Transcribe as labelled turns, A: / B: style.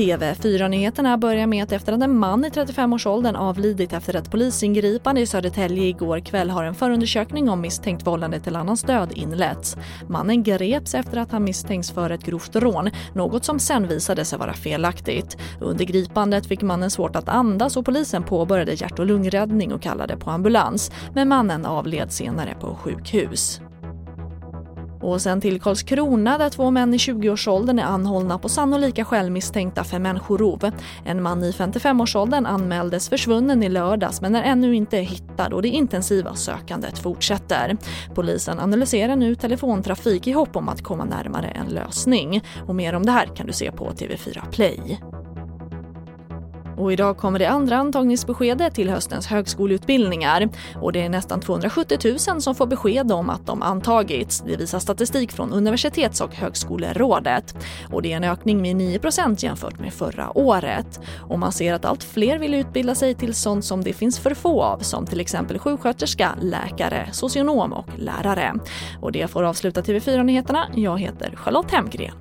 A: TV4-nyheterna börjar med att efter att en man i 35-årsåldern avlidit efter ett polisingripande i Södertälje igår kväll har en förundersökning om misstänkt vållande till annans död inletts. Mannen greps efter att han misstänks för ett grovt rån, något som sen visade sig vara felaktigt. Under gripandet fick mannen svårt att andas och polisen påbörjade hjärt och lungräddning och kallade på ambulans, men mannen avled senare på sjukhus. Och sen till Karlskrona där två män i 20-årsåldern är anhållna på sannolika skäl misstänkta för människorov. En man i 55-årsåldern anmäldes försvunnen i lördags men är ännu inte hittad och det intensiva sökandet fortsätter. Polisen analyserar nu telefontrafik i hopp om att komma närmare en lösning. Och mer om det här kan du se på TV4 Play. Och idag kommer det andra antagningsbeskedet till höstens högskoleutbildningar. Och det är nästan 270 000 som får besked om att de antagits. Det visar statistik från Universitets och högskolerådet. Och det är en ökning med 9% jämfört med förra året. Och man ser att allt fler vill utbilda sig till sånt som det finns för få av, som till exempel sjuksköterska, läkare, socionom och lärare. Och det får avsluta TV4-nyheterna. Jag heter Charlotte Hemgren.